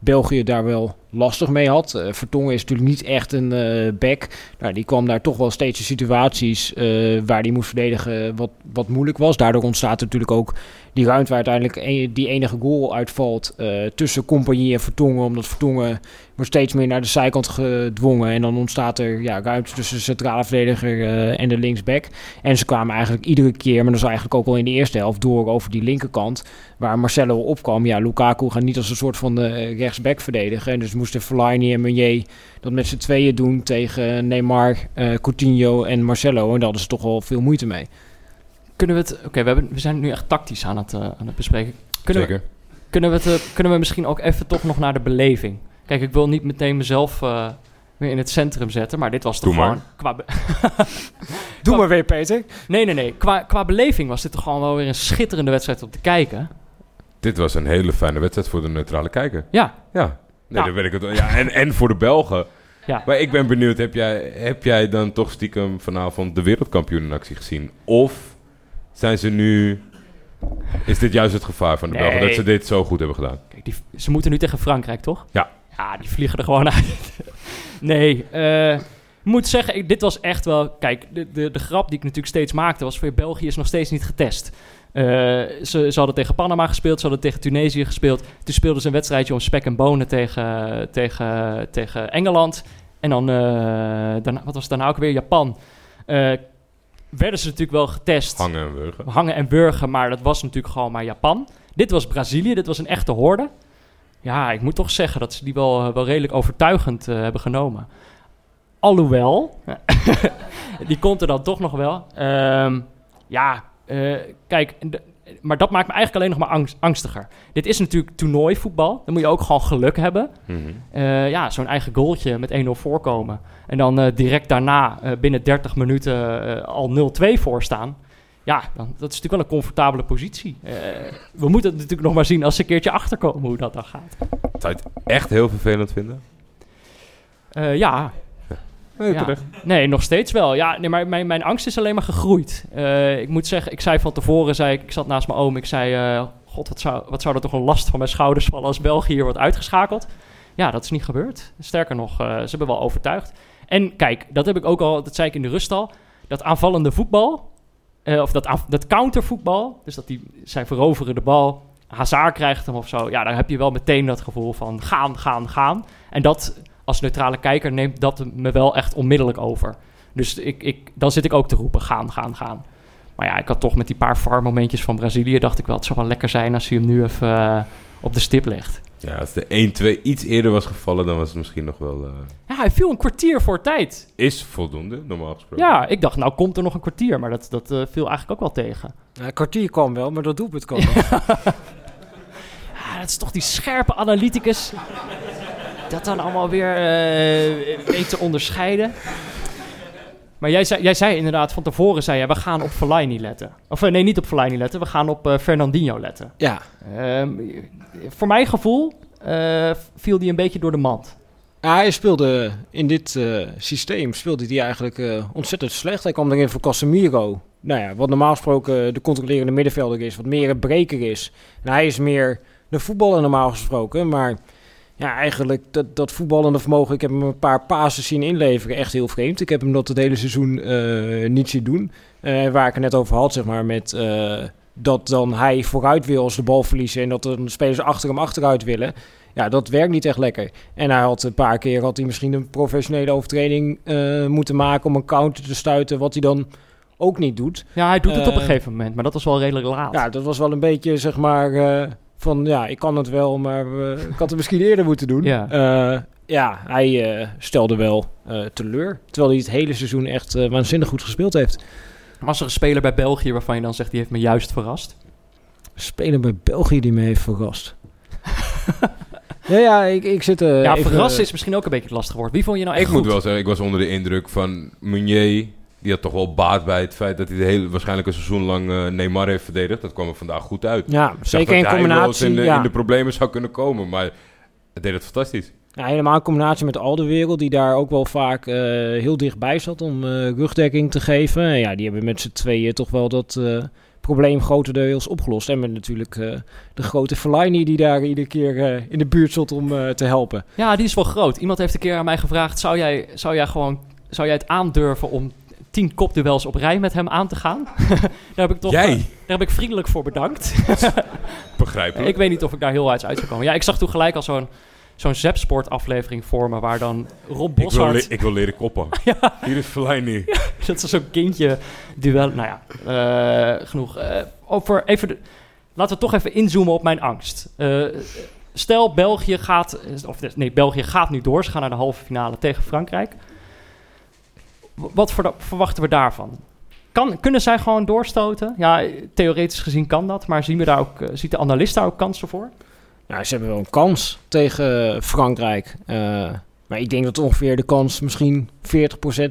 België daar wel lastig mee had. Uh, Vertongen is natuurlijk niet echt een uh, back. Nou, die kwam daar toch wel steeds in situaties uh, waar die moest verdedigen wat, wat moeilijk was. Daardoor ontstaat natuurlijk ook die ruimte waar uiteindelijk die enige goal uitvalt tussen Compagnie en Vertongen. Omdat Vertongen wordt steeds meer naar de zijkant gedwongen. En dan ontstaat er ja, ruimte tussen de centrale verdediger en de linksback. En ze kwamen eigenlijk iedere keer, maar dat was eigenlijk ook al in de eerste helft, door over die linkerkant. Waar Marcelo opkwam. Ja, Lukaku gaat niet als een soort van rechtsback verdedigen. En dus moesten Fellaini en Meunier dat met z'n tweeën doen tegen Neymar, uh, Coutinho en Marcelo. En daar hadden ze toch wel veel moeite mee. Kunnen we het... Oké, we we, zijn nu echt tactisch aan het, uh, aan het bespreken. Kunnen Zeker. We, kunnen, we het, uh, kunnen we misschien ook even toch nog naar de beleving? Kijk, ik wil niet meteen mezelf weer in het centrum zetten, maar dit was toch Doe gewoon... Qua Doe maar weer, Peter. Nee, nee, nee. Qua, qua beleving was dit toch gewoon wel weer een schitterende wedstrijd om te kijken. Dit was een hele fijne wedstrijd voor de neutrale kijker. Ja. Ja. Nee, dan weet ik het. Ja, en, en voor de Belgen. Ja. Maar ik ben benieuwd, heb jij, heb jij dan toch stiekem vanavond de wereldkampioen in actie gezien? Of zijn ze nu... Is dit juist het gevaar van de Belgen, dat ze dit zo goed hebben gedaan? Kijk, die, ze moeten nu tegen Frankrijk, toch? Ja. Ja, die vliegen er gewoon uit. nee, uh, moet zeggen, ik, dit was echt wel... Kijk, de, de, de grap die ik natuurlijk steeds maakte was... voor België is nog steeds niet getest. Uh, ze, ze, hadden tegen Panama gespeeld, ze hadden tegen Tunesië gespeeld. Toen speelden ze een wedstrijdje om spek en bonen tegen, tegen, tegen Engeland. En dan, uh, daarna, wat was het daarna ook weer? Japan. Uh, werden ze natuurlijk wel getest. Hangen en burgen. Hangen en burgen, maar dat was natuurlijk gewoon maar Japan. Dit was Brazilië, dit was een echte horde. Ja, ik moet toch zeggen dat ze die wel, wel redelijk overtuigend hebben genomen. Alhoewel, die komt er dan toch nog wel. Ehm, ja, uh, kijk, maar dat maakt me eigenlijk alleen nog maar angst, angstiger. Dit is natuurlijk toernooivoetbal. Dan moet je ook gewoon geluk hebben. Mm -hmm. uh, ja, zo'n eigen goaltje met 1-0 voorkomen. En dan uh, direct daarna binnen 30 minuten al 0-2 voorstaan. Ja, dan, dat is natuurlijk wel een comfortabele positie. we moeten het natuurlijk nog maar zien als ze een keertje achterkomen hoe dat dan gaat. Zou je het echt heel vervelend vinden? ja, Nee, ja. nee, nog steeds wel. Ja, nee, maar mijn, mijn angst is alleen maar gegroeid. Uh, ik moet zeggen, ik zei van tevoren, zei ik, ik zat naast mijn oom, ik zei, uh, god, wat zou, wat zou er toch een last van mijn schouders vallen als België hier wordt uitgeschakeld. Ja, dat is niet gebeurd. Sterker nog, uh, ze hebben wel overtuigd. En kijk, dat heb ik ook al, dat zei ik in de rust al, dat aanvallende voetbal, of dat, dat countervoetbal, dus dat die, zij veroveren de bal, Hazard krijgt hem of zo, ja, daar heb je wel meteen dat gevoel van gaan, gaan, gaan. En dat als neutrale kijker neemt dat me wel echt onmiddellijk over. Dus ik, ik, dan zit ik ook te roepen, gaan, gaan, gaan. Maar ja, ik had toch met die paar farmomentjes van Brazilië... dacht ik wel, het zou wel lekker zijn als hij hem nu even eh, op de stip legt. Ja, als de 1-2 iets eerder was gevallen, dan was het misschien nog wel... Uh... Ja, hij viel een kwartier voor tijd. Is voldoende, normaal gesproken. Ja, ik dacht, nou komt er nog een kwartier. Maar dat, dat uh, viel eigenlijk ook wel tegen. Ja, een kwartier kwam wel, maar dat doelpunt kwam ja, dat is toch die scherpe analyticus... dat dan allemaal weer uh, weet te onderscheiden. Maar jij zei, jij zei inderdaad van tevoren, zei je, we gaan op Fellaini letten. Of nee, niet op Fellaini letten, we gaan op uh, Fernandinho letten. Ja. Um, voor mijn gevoel uh, viel die een beetje door de mand. Ja, hij speelde in dit uh, systeem speelde hij eigenlijk ontzettend slecht. Hij kwam erin voor Casemiro. Nou ja, wat normaal gesproken de controlerende middenvelder is, wat meer een breker is. En hij is meer de voetballer normaal gesproken, maar ja, eigenlijk dat, dat voetballende vermogen. Ik heb hem een paar pases zien inleveren. Echt heel vreemd. Ik heb hem dat het hele seizoen uh, niet zien doen. Uh, waar ik het net over had, zeg maar, met uh, dat dan hij vooruit wil als de bal verliezen. En dat de spelers achter hem achteruit willen. Ja, dat werkt niet echt lekker. En hij had een paar keer had hij misschien een professionele overtreding moeten maken om een counter te stuiten. Wat hij dan ook niet doet. Ja, hij doet het op een gegeven moment, maar dat was wel redelijk laat. Ja, dat was wel een beetje, zeg maar van ja, ik kan het wel, maar uh, ik had het misschien eerder moeten doen. Ja, uh, ja hij uh, stelde wel teleur. Terwijl hij het hele seizoen echt waanzinnig goed gespeeld heeft. Was er een speler bij België waarvan je dan zegt, die heeft me juist verrast? Een speler bij België die me heeft verrast. ja, ja, ik, ik zit... ja, verrassen is misschien ook een beetje lastig woord. Wie vond je nou echt Ik moet wel zeggen, ik was onder de indruk van Meunier die had toch wel baat bij het feit dat hij de hele, waarschijnlijk een seizoen lang uh, Neymar heeft verdedigd. Dat kwam er vandaag goed uit. Ja, zeker in combinatie. In de, ja. in de problemen zou kunnen komen, maar het deed het fantastisch. Ja, helemaal in combinatie met al de wereld, die daar ook wel vaak uh, heel dichtbij zat om uh, rugdekking te geven. En ja, die hebben met z'n tweeën toch wel dat probleem grotendeels opgelost. En met natuurlijk de grote Fellaini die daar iedere keer in de buurt zat om te helpen. Ja, die is wel groot. Iemand heeft een keer aan mij gevraagd, zou jij, zou jij gewoon... Zou jij het aandurven om tien kopduels op rij met hem aan te gaan. daar heb ik toch Jij? daar heb ik vriendelijk voor bedankt. Begrijpelijk. ik weet niet of ik daar heel uit zou komen. Ja, ik zag toen gelijk al zo'n zo'n Zepsport aflevering voor me waar dan Rob Boshart... Ik wil, ik wil leren koppen. ja. Hier is. Ja, dat is zo'n kindje duel. Nou ja, uh, genoeg. Uh, over even de, laten we toch even inzoomen op mijn angst. Uh, stel België gaat, of nee, België gaat nu door. Ze gaan naar de halve finale tegen Frankrijk. Wat verwachten we daarvan? Kan, kunnen zij gewoon doorstoten? Ja, theoretisch gezien kan dat, maar zien we daar ook, uh, ziet de analist daar ook kansen voor? Nou, ze hebben wel een kans tegen Frankrijk. Uh, maar ik denk dat ongeveer de kans misschien 40%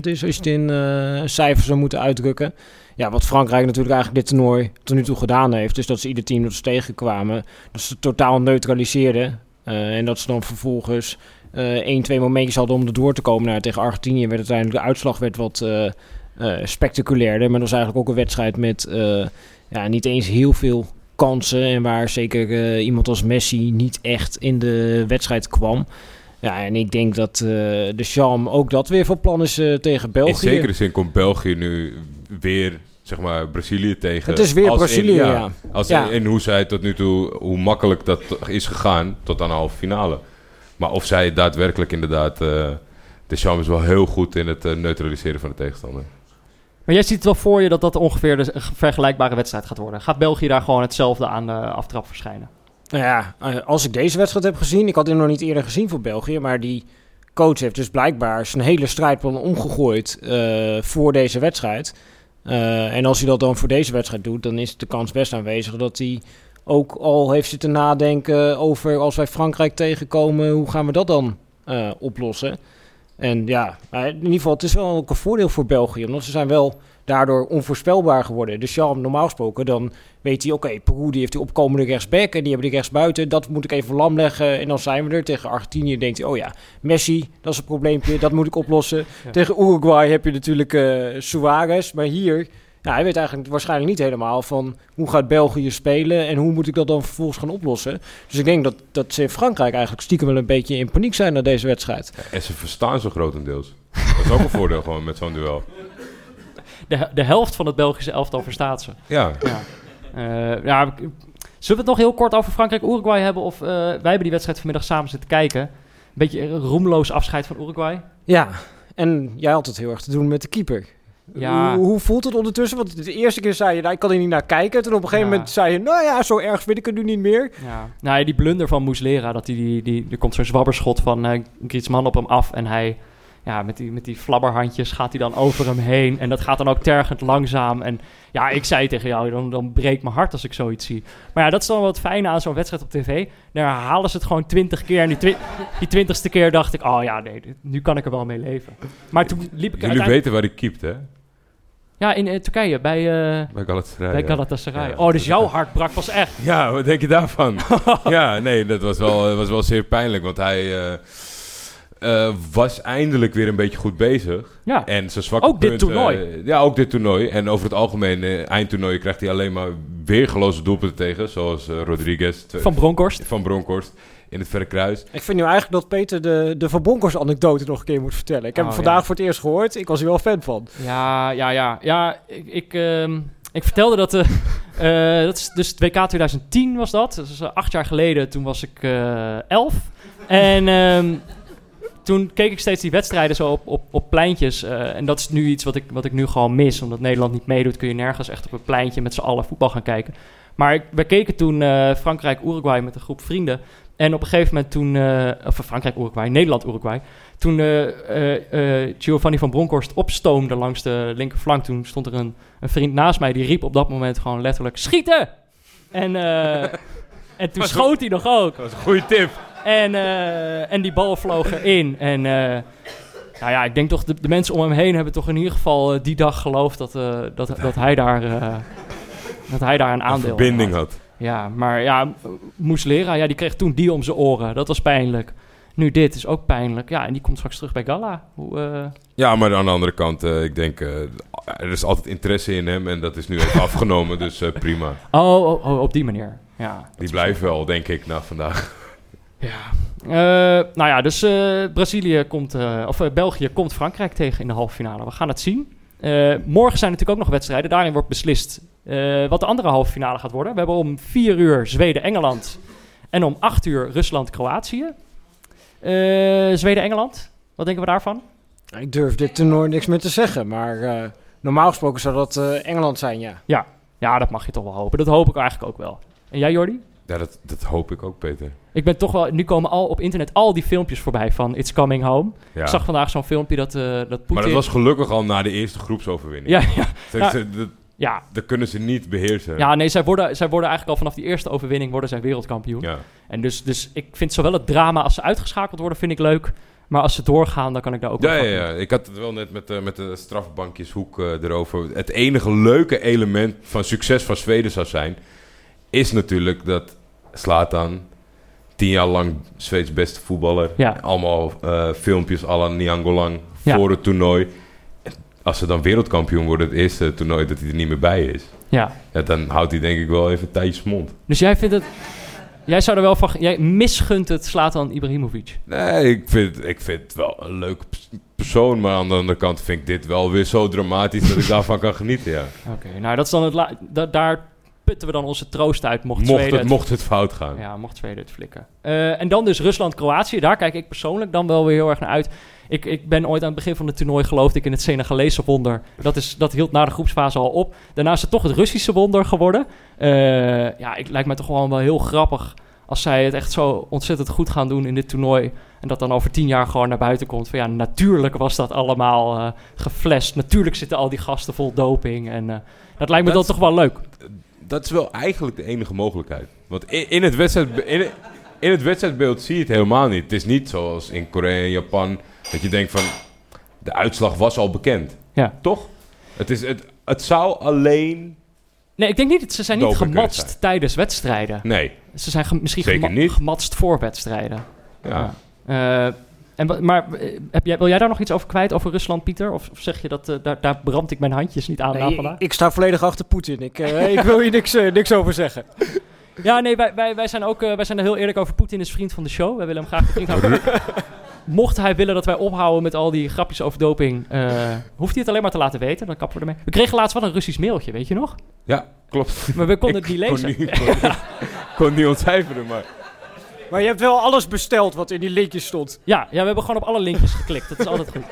is als je het in cijfers zou moeten uitdrukken. Ja, wat Frankrijk natuurlijk eigenlijk dit toernooi tot nu toe gedaan heeft, is dat ze ieder team dat ze tegenkwamen, dat ze totaal neutraliseerden. en dat ze dan vervolgens één, twee momentjes hadden om er door te komen. Nou, tegen Argentinië werd uiteindelijk de uitslag werd wat uh, uh, spectaculairder. Maar dat was eigenlijk ook een wedstrijd met ja, niet eens heel veel kansen. En waar zeker iemand als Messi niet echt in de wedstrijd kwam. Ja, en ik denk dat de Charme ook dat weer van plan is tegen België. In zekere zin komt België nu weer zeg maar Brazilië tegen. Het is weer Brazilië, in, ja, ja. Als ja. In, in, hoe zij tot nu toe, hoe makkelijk dat is gegaan tot aan de halve finale. Maar of zij daadwerkelijk inderdaad... Uh, de is wel heel goed in het uh, neutraliseren van de tegenstander. Maar jij ziet wel voor je dat dat ongeveer de vergelijkbare wedstrijd gaat worden. Gaat België daar gewoon hetzelfde aan de aftrap verschijnen? Nou ja, eh, als ik deze wedstrijd heb gezien... Ik had hem nog niet eerder gezien voor België, maar die coach heeft dus blijkbaar zijn hele strijdplan omgegooid uh, voor deze wedstrijd. Uh, en als hij dat dan voor deze wedstrijd doet, dan is de kans best aanwezig dat hij ook al heeft zitten nadenken over als wij Frankrijk tegenkomen, hoe gaan we dat dan uh, oplossen? En ja, in ieder geval, het is wel ook een voordeel voor België, omdat ze zijn wel daardoor onvoorspelbaar geworden. Dus ja, normaal gesproken, dan weet hij, oké, okay, Peru die heeft die opkomende rechtsback en die hebben die rechtsbuiten, dat moet ik even lam leggen en dan zijn we er. Tegen Argentinië denkt hij, oh ja, Messi, dat is een probleempje, dat moet ik oplossen. Tegen Uruguay heb je natuurlijk uh, Suarez, maar hier ja, hij weet eigenlijk waarschijnlijk niet helemaal van hoe gaat België spelen en hoe moet ik dat dan vervolgens gaan oplossen. Dus ik denk dat, dat ze in Frankrijk eigenlijk stiekem wel een beetje in paniek zijn na deze wedstrijd. Ja, en ze verstaan ze grotendeels. Dat is ook een voordeel gewoon met zo'n duel. De, de helft van het Belgische elftal verstaat ze. Ja. ja. Uh, ja zullen we het nog heel kort over Frankrijk-Uruguay hebben? Of uh, wij hebben die wedstrijd vanmiddag samen zitten kijken. Een beetje een roemloos afscheid van Uruguay. Ja, en jij had het heel erg te doen met de keeper. Ja. Hoe, hoe, voelt het ondertussen? Want de eerste keer zei je, nou, ik kan er niet naar kijken. Toen op een gegeven moment zei je, nou ja, zo erg vind ik het nu niet meer. Ja. Nou, die blunder van Moeslera, dat die, die, die, er komt zo'n zwabberschot van uh, Griezmann op hem af en hij ja, met die, met die flabberhandjes gaat hij dan over hem heen. En dat gaat dan ook tergend langzaam. En ja, ik zei tegen jou, dan, dan breekt mijn hart als ik zoiets zie. Maar ja, dat is dan wat fijne aan zo'n wedstrijd op tv. Dan herhalen ze het gewoon twintig keer. En die, twi die twintigste keer dacht ik, oh ja, nee, nu kan ik er wel mee leven. Maar toen liep ik Jullie weten waar hij keept, hè? Ja, in uh, Turkije, bij, uh, bij Galatasaray. Bij Galatasaray. Oh, dus jouw hart brak pas echt. Ja, wat denk je daarvan? ja, nee, dat was wel, was wel zeer pijnlijk. Want hij... Uh, uh, was eindelijk weer een beetje goed bezig. Ja. En zijn zwakke Ook dit toernooi. Uh, ja, ook dit toernooi. En over het algemeen, uh, eindtoernooi krijgt hij alleen maar weergeloze doelpunten tegen. Zoals Rodriguez. Van Bronkhorst. Van Bronkhorst. In het verre kruis. Ik vind nu eigenlijk dat Peter de, de Van Bronkhorst anekdote nog een keer moet vertellen. Ik heb oh, hem vandaag voor het eerst gehoord. Ik was er wel fan van. Ja, ja, ja. Ja, ik... ik ehm, ik vertelde dat, uh, dat is dus het WK 2010 was dat. Dat is acht jaar geleden. Toen was ik elf. En ehm, toen keek ik steeds die wedstrijden zo op, op, op pleintjes. Uh, en dat is nu iets wat ik, wat ik nu gewoon mis. Omdat Nederland niet meedoet, kun je nergens echt op een pleintje met z'n allen voetbal gaan kijken. Maar ik, we keken toen uh, Frankrijk-Uruguay met een groep vrienden. En op een gegeven moment toen... Uh, of Frankrijk-Uruguay, Nederland-Uruguay. Toen Giovanni van Bronckhorst opstoomde langs de linkerflank... toen stond er een, een vriend naast mij... die riep op dat moment gewoon letterlijk... Schieten! En, en toen schoot hij nog ook. Dat was een goede tip. En, uh, en die bal vloog erin. En uh, nou ja, ik denk toch, de, de, mensen om hem heen hebben toch in ieder geval uh, die dag geloofd dat, dat, dat, hij daar, dat hij daar een aandeel een verbinding had. Ja, maar ja, Moeslera, ja, die kreeg toen die om zijn oren. Dat was pijnlijk. Nu dit is ook pijnlijk. Ja, en die komt straks terug bij Gala. Hoe, Ja, maar aan de andere kant, ik denk, er is altijd interesse in hem. En dat is nu even afgenomen, dus prima. Oh, oh, oh, op die manier. Ja, die blijven wel, denk ik, na vandaag. Ja. Nou ja, dus Brazilië komt, of België komt Frankrijk tegen in de halve finale. We gaan het zien. morgen zijn natuurlijk ook nog wedstrijden. Daarin wordt beslist wat de andere halve finale gaat worden. We hebben om 4 uur Zweden-Engeland en om 8 uur Rusland-Kroatië. Zweden-Engeland, wat denken we daarvan? Ik durf dit toernooi niks meer te zeggen, maar normaal gesproken zou dat Engeland zijn, ja. ja. Ja, dat mag je toch wel hopen. Dat hoop ik eigenlijk ook wel. En jij, Jordi? Ja, dat, dat hoop ik ook, Peter. Ik ben toch wel... Nu komen al op internet al die filmpjes voorbij van It's Coming Home. Ik zag vandaag zo'n filmpje dat, uh, dat Putin... Maar dat was gelukkig al na de eerste groepsoverwinning. Ja, ja. Dat, dat, ja. dat kunnen ze niet beheersen. Ja, nee, zij worden, zij worden eigenlijk al vanaf die eerste overwinning worden zij wereldkampioen. Ja. En dus, dus ik vind zowel het drama als ze uitgeschakeld worden, vind ik leuk. Maar als ze doorgaan, dan kan ik daar ook ja, ja, ja, ik had het wel net met, uh, met de strafbankjeshoek uh, erover. Het enige leuke element van succes van Zweden zou zijn... is natuurlijk dat Slatan, tien jaar lang Zweeds beste voetballer. Ja. Allemaal uh, filmpjes à la Niangolang ja. voor het toernooi. Als ze dan wereldkampioen worden, het eerste toernooi dat hij er niet meer bij is. Ja. ja dan houdt hij denk ik wel even tijdjes mond. Dus jij vindt het... Jij zou er wel van... Jij misgunt het Slatan Ibrahimovic? Nee, ik vind, ik vind het wel een leuke persoon. Maar aan de andere kant vind ik dit wel weer zo dramatisch dat ik daarvan kan genieten, ja. Oké, nou dat is dan het... La daar putten we dan onze troost uit mocht, mocht Zweden... Het, mocht het fout gaan. Ja, mocht Zweden het flikken. Uh, en dan dus Rusland-Kroatië. Daar kijk ik persoonlijk dan wel weer heel erg naar uit. Ik, ik ben ooit aan het begin van het toernooi geloofde ik in het Senegalese wonder. Dat, is, dat hield na de groepsfase al op. Daarna is het toch het Russische wonder geworden. Uh, ja, ik lijkt me toch gewoon wel heel grappig als zij het echt zo ontzettend goed gaan doen in dit toernooi. En dat dan over tien jaar gewoon naar buiten komt. Van ja, natuurlijk was dat allemaal uh, geflasht. Natuurlijk zitten al die gasten vol doping. En uh, dat lijkt me dat, dan toch wel leuk dat is wel eigenlijk de enige mogelijkheid. Want in, in het, wedstrijd, in, in, het wedstrijdbeeld zie je het helemaal niet. Het is niet zoals in Korea en Japan dat je denkt van de uitslag was al bekend. Ja. Toch? Het, is, het, het zou alleen. Nee, ik denk niet. Ze zijn niet gematst tijdens wedstrijden. Nee. Ze zijn misschien gema gematst voor wedstrijden. Ja. ja. Uh, en, maar eh, heb jij, wil jij daar nog iets over kwijt, over Rusland, Pieter? Of, zeg je dat uh, daar, daar brand ik mijn handjes niet aan? Nee, ik, ik, sta volledig achter Poetin. Ik, uh, ik wil hier niks, niks over zeggen. Ja, nee, wij, wij, wij zijn ook wij zijn er heel eerlijk over. Poetin is vriend van de show. Wij willen hem graag vriend houden. Mocht hij willen dat wij ophouden met al die grapjes over doping, hoeft hij het alleen maar te laten weten. Dan kappen we ermee. We kregen laatst wel een Russisch mailtje, weet je nog? Ja, klopt. Maar we konden het niet lezen. Kon niet, kon, kon niet ontcijferen, maar... Maar je hebt wel alles besteld wat in die linkjes stond. Ja, ja we hebben gewoon op alle linkjes geklikt. Dat is altijd goed.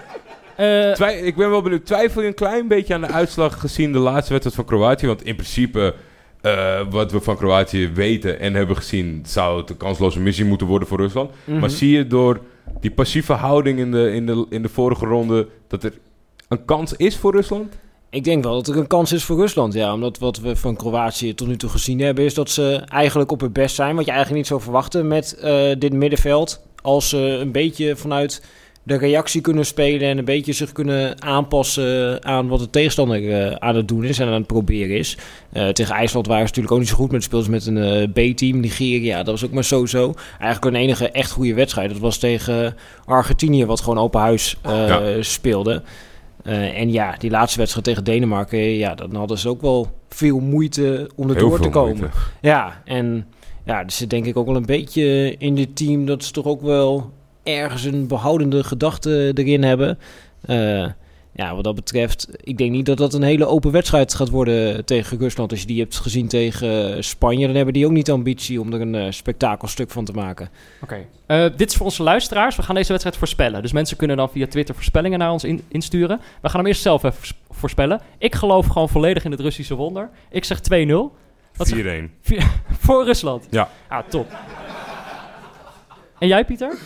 Uh, ik ben wel benieuwd. Twijfel je een klein beetje aan de uitslag gezien de laatste wedstrijd van Kroatië? Want in principe, uh, wat we van Kroatië weten en hebben gezien, zou het een kansloze missie moeten worden voor Rusland. Maar mhm. zie je door die passieve houding in de, in, de, in de vorige ronde dat er een kans is voor Rusland? Ik denk wel dat er een kans is voor Rusland, ja. Omdat wat we van Kroatië tot nu toe gezien hebben... is dat ze eigenlijk op het best zijn. Wat je eigenlijk niet zou verwachten met uh, dit middenveld. Als ze een beetje vanuit de reactie kunnen spelen... en een beetje zich kunnen aanpassen aan wat de tegenstander uh, aan het doen is... en aan het proberen is. Uh, tegen IJsland waren ze natuurlijk ook niet zo goed met speels met een B-team. Nigeria, dat was ook maar zo-zo. Eigenlijk een enige echt goede wedstrijd. Dat was tegen Argentinië, wat gewoon open huis ja. speelde... En ja, die laatste wedstrijd tegen Denemarken, ja, dan hadden ze ook wel veel moeite om er door te komen. Moeite. Ja, en ja, dus zit denk ik ook wel een beetje in dit team dat ze toch ook wel ergens een behoudende gedachte erin hebben. Uh, ja, wat dat betreft, ik denk niet dat dat een hele open wedstrijd gaat worden tegen Rusland. Als je die hebt gezien tegen Spanje, dan hebben die ook niet de ambitie om er een uh, spektakelstuk van te maken. Oké, eh, dit is voor onze luisteraars. We gaan deze wedstrijd voorspellen. Dus mensen kunnen dan via Twitter voorspellingen naar ons insturen. We gaan hem eerst zelf even voorspellen. Ik geloof gewoon volledig in het Russische wonder. Ik zeg 2-0. 4-1. voor Rusland? Ja. Ah, top. En jij, Pieter?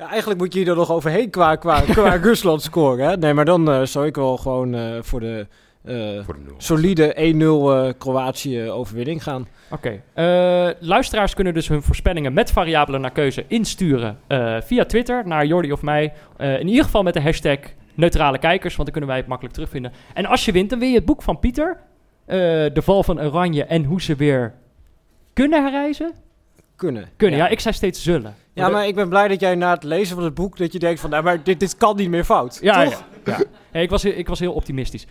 Ja, eigenlijk moet je hier er nog overheen qua, qua, qua Rusland scoren. Hè? Nee, maar dan uh, zou ik wel gewoon uh, voor de, uh, voor de solide 1-0 Kroatië overwinning gaan. Oké. Okay. luisteraars kunnen dus hun voorspellingen met variabelen naar keuze insturen via Twitter naar Jordi of mij. in ieder geval met de hashtag neutrale kijkers, want dan kunnen wij het makkelijk terugvinden. En als je wint, dan win je het boek van Pieter. de val van Oranje en hoe ze weer kunnen herreizen. Kunnen. Kunnen, ja. ik zei steeds zullen. Ja, maar ik ben blij dat jij na het lezen van het boek... dat je denkt van, nou, maar dit, dit kan niet meer fout. Ja, toch? ja. ja. ik, was, ik was heel optimistisch.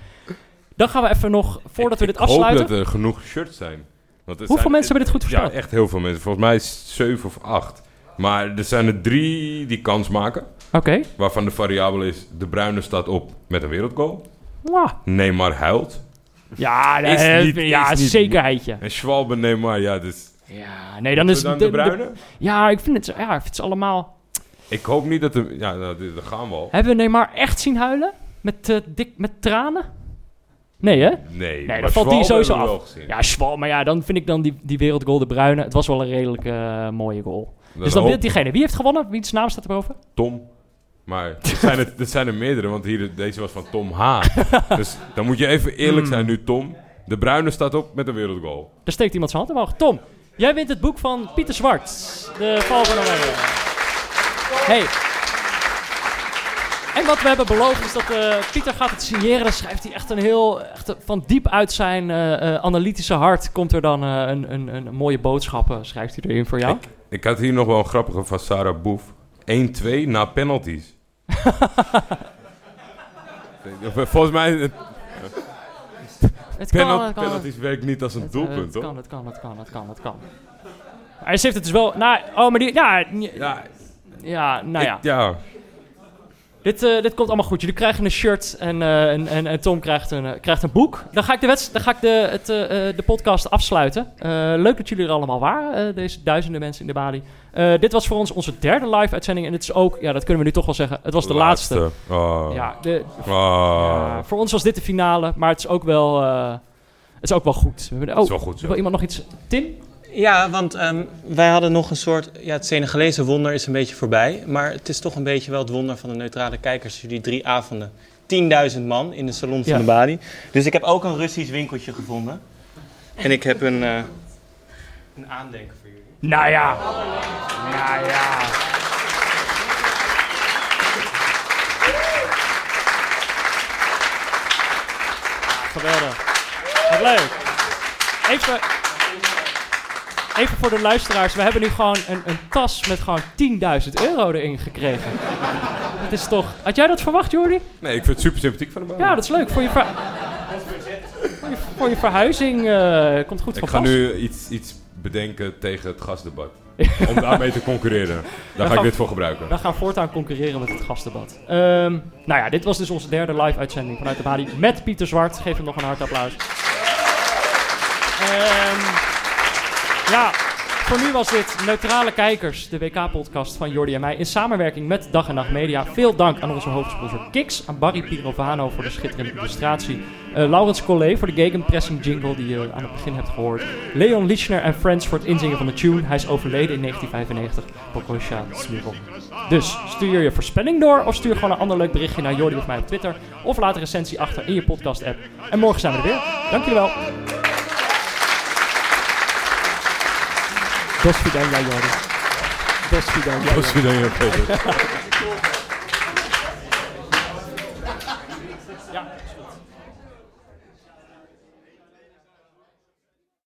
Dan gaan we even nog, voordat we dit afsluiten... Ik hoop dat er genoeg shirts zijn. Want Hoeveel zijn, mensen hebben dit goed verstaan? Ja, echt heel veel mensen. Volgens mij is zeven of acht. Maar er zijn er drie die kans maken. Oké. Waarvan de variabele is, de bruine staat op met een wereldgoal. Wow. Neymar huilt. Ja, dat is niet, ja, is zekerheidje. En Schwalbe Neymar, ja, dus ja, nee, dan is... Dan de, de bruine? ja, ik vind het, ja, ik vind het allemaal... Ik hoop niet dat... De, ja, nou, dat gaan we al. Hebben we Neymar echt zien huilen? Met, uh, dik, met tranen? Nee, hè? Nee, nee dan valt die sowieso af. Ja, Schwal, maar ja, dan vind ik dan die, die wereldgoal de bruine. Het was wel een redelijk uh, mooie goal. dus dan wint diegene. Wie heeft gewonnen? Wie zijn naam staat erboven? Tom. Maar dit zijn, er, dit zijn er meerdere, want hier, deze was van Tom H. dus dan moet je even eerlijk hmm. zijn nu, Tom. De bruine staat op met een wereldgoal. Daar steekt iemand zijn hand omhoog. Tom, Jij wint het boek van Pieter Zwart. De val van Oranje. Hey. En wat we hebben beloofd is dat uh, Pieter gaat het signeren. Dan schrijft hij echt een heel, echt van diep uit zijn uh, uh, analytische hart komt er dan een, een, een, mooie boodschap, schrijft hij erin voor jou. Ik, ik, had hier nog wel een grappige van Sarah Boef. 1-2 na penalties. Volgens mij, het kan, het kan. Penalties werkt niet als een het, doelpunt, het toch? Kan, het kan, het kan, het kan, het kan. Hij heeft het dus wel... Nou, oh, maar die... Ja, ja, ja nou ja. ja. Dit, uh, dit komt allemaal goed. Jullie krijgen een shirt en, uh, en, en, en, Tom krijgt een, uh, krijgt een boek. Dan ga ik de, wets dan ga ik de, het, de podcast afsluiten. leuk dat jullie er allemaal waren, deze duizenden mensen in de balie. dit was voor ons onze derde live-uitzending. En het is ook, ja, dat kunnen we nu toch wel zeggen, het was de laatste. laatste. Oh. Ja, de, oh. ja, voor ons was dit de finale, maar het is ook wel, het is ook wel goed. oh, het is wel goed. Wil iemand nog iets? Tim? Ja, want um, wij hadden nog een soort... Ja, het Senegalese wonder is een beetje voorbij. Maar het is toch een beetje wel het wonder van de neutrale kijkers. Die drie avonden. 10.000 man in de salon van de Bali. Dus ik heb ook een Russisch winkeltje gevonden. En ik heb een, uh, een aandenken voor jullie. Nou ja. Nou ja. Geweldig. Wat leuk. Even, even voor de luisteraars. We hebben nu gewoon een, een tas met gewoon 10.000 euro erin gekregen. Het is toch... Had jij dat verwacht, Jordi? Nee, ik vind het super sympathiek van de baan. Ja, dat is leuk. Voor je, ver... voor je, voor je verhuizing uh, komt goed ik van Ik ga nu iets, iets bedenken tegen het gasdebat. Om daarmee te concurreren. Daar ga ik dit voor gebruiken. We gaan voortaan concurreren met het gasdebat. Um, nou ja, dit was dus onze derde live-uitzending vanuit de Bali met Pieter Zwart. Geef hem nog een hard applaus. Um, ja, voor nu was dit Neutrale Kijkers, de WK-podcast van Jordi en mij in samenwerking met Dag en Nacht Media. Veel dank aan onze hoofdsponsor Kix, aan Barry Pirovano voor de schitterende illustratie, uh, Laurens Collet voor de gegenpressing jingle die je aan het begin hebt gehoord, Leon Lichner en Friends voor het inzingen van de tune. Hij is overleden in 1995. Pokosha. Dus stuur je voorspelling door of stuur gewoon een ander leuk berichtje naar Jordi of mij op Twitter. Of laat een recensie achter in je podcast-app. En morgen zijn we er weer. Dank jullie wel. Do svidania, Joris. Dat is Do Peter.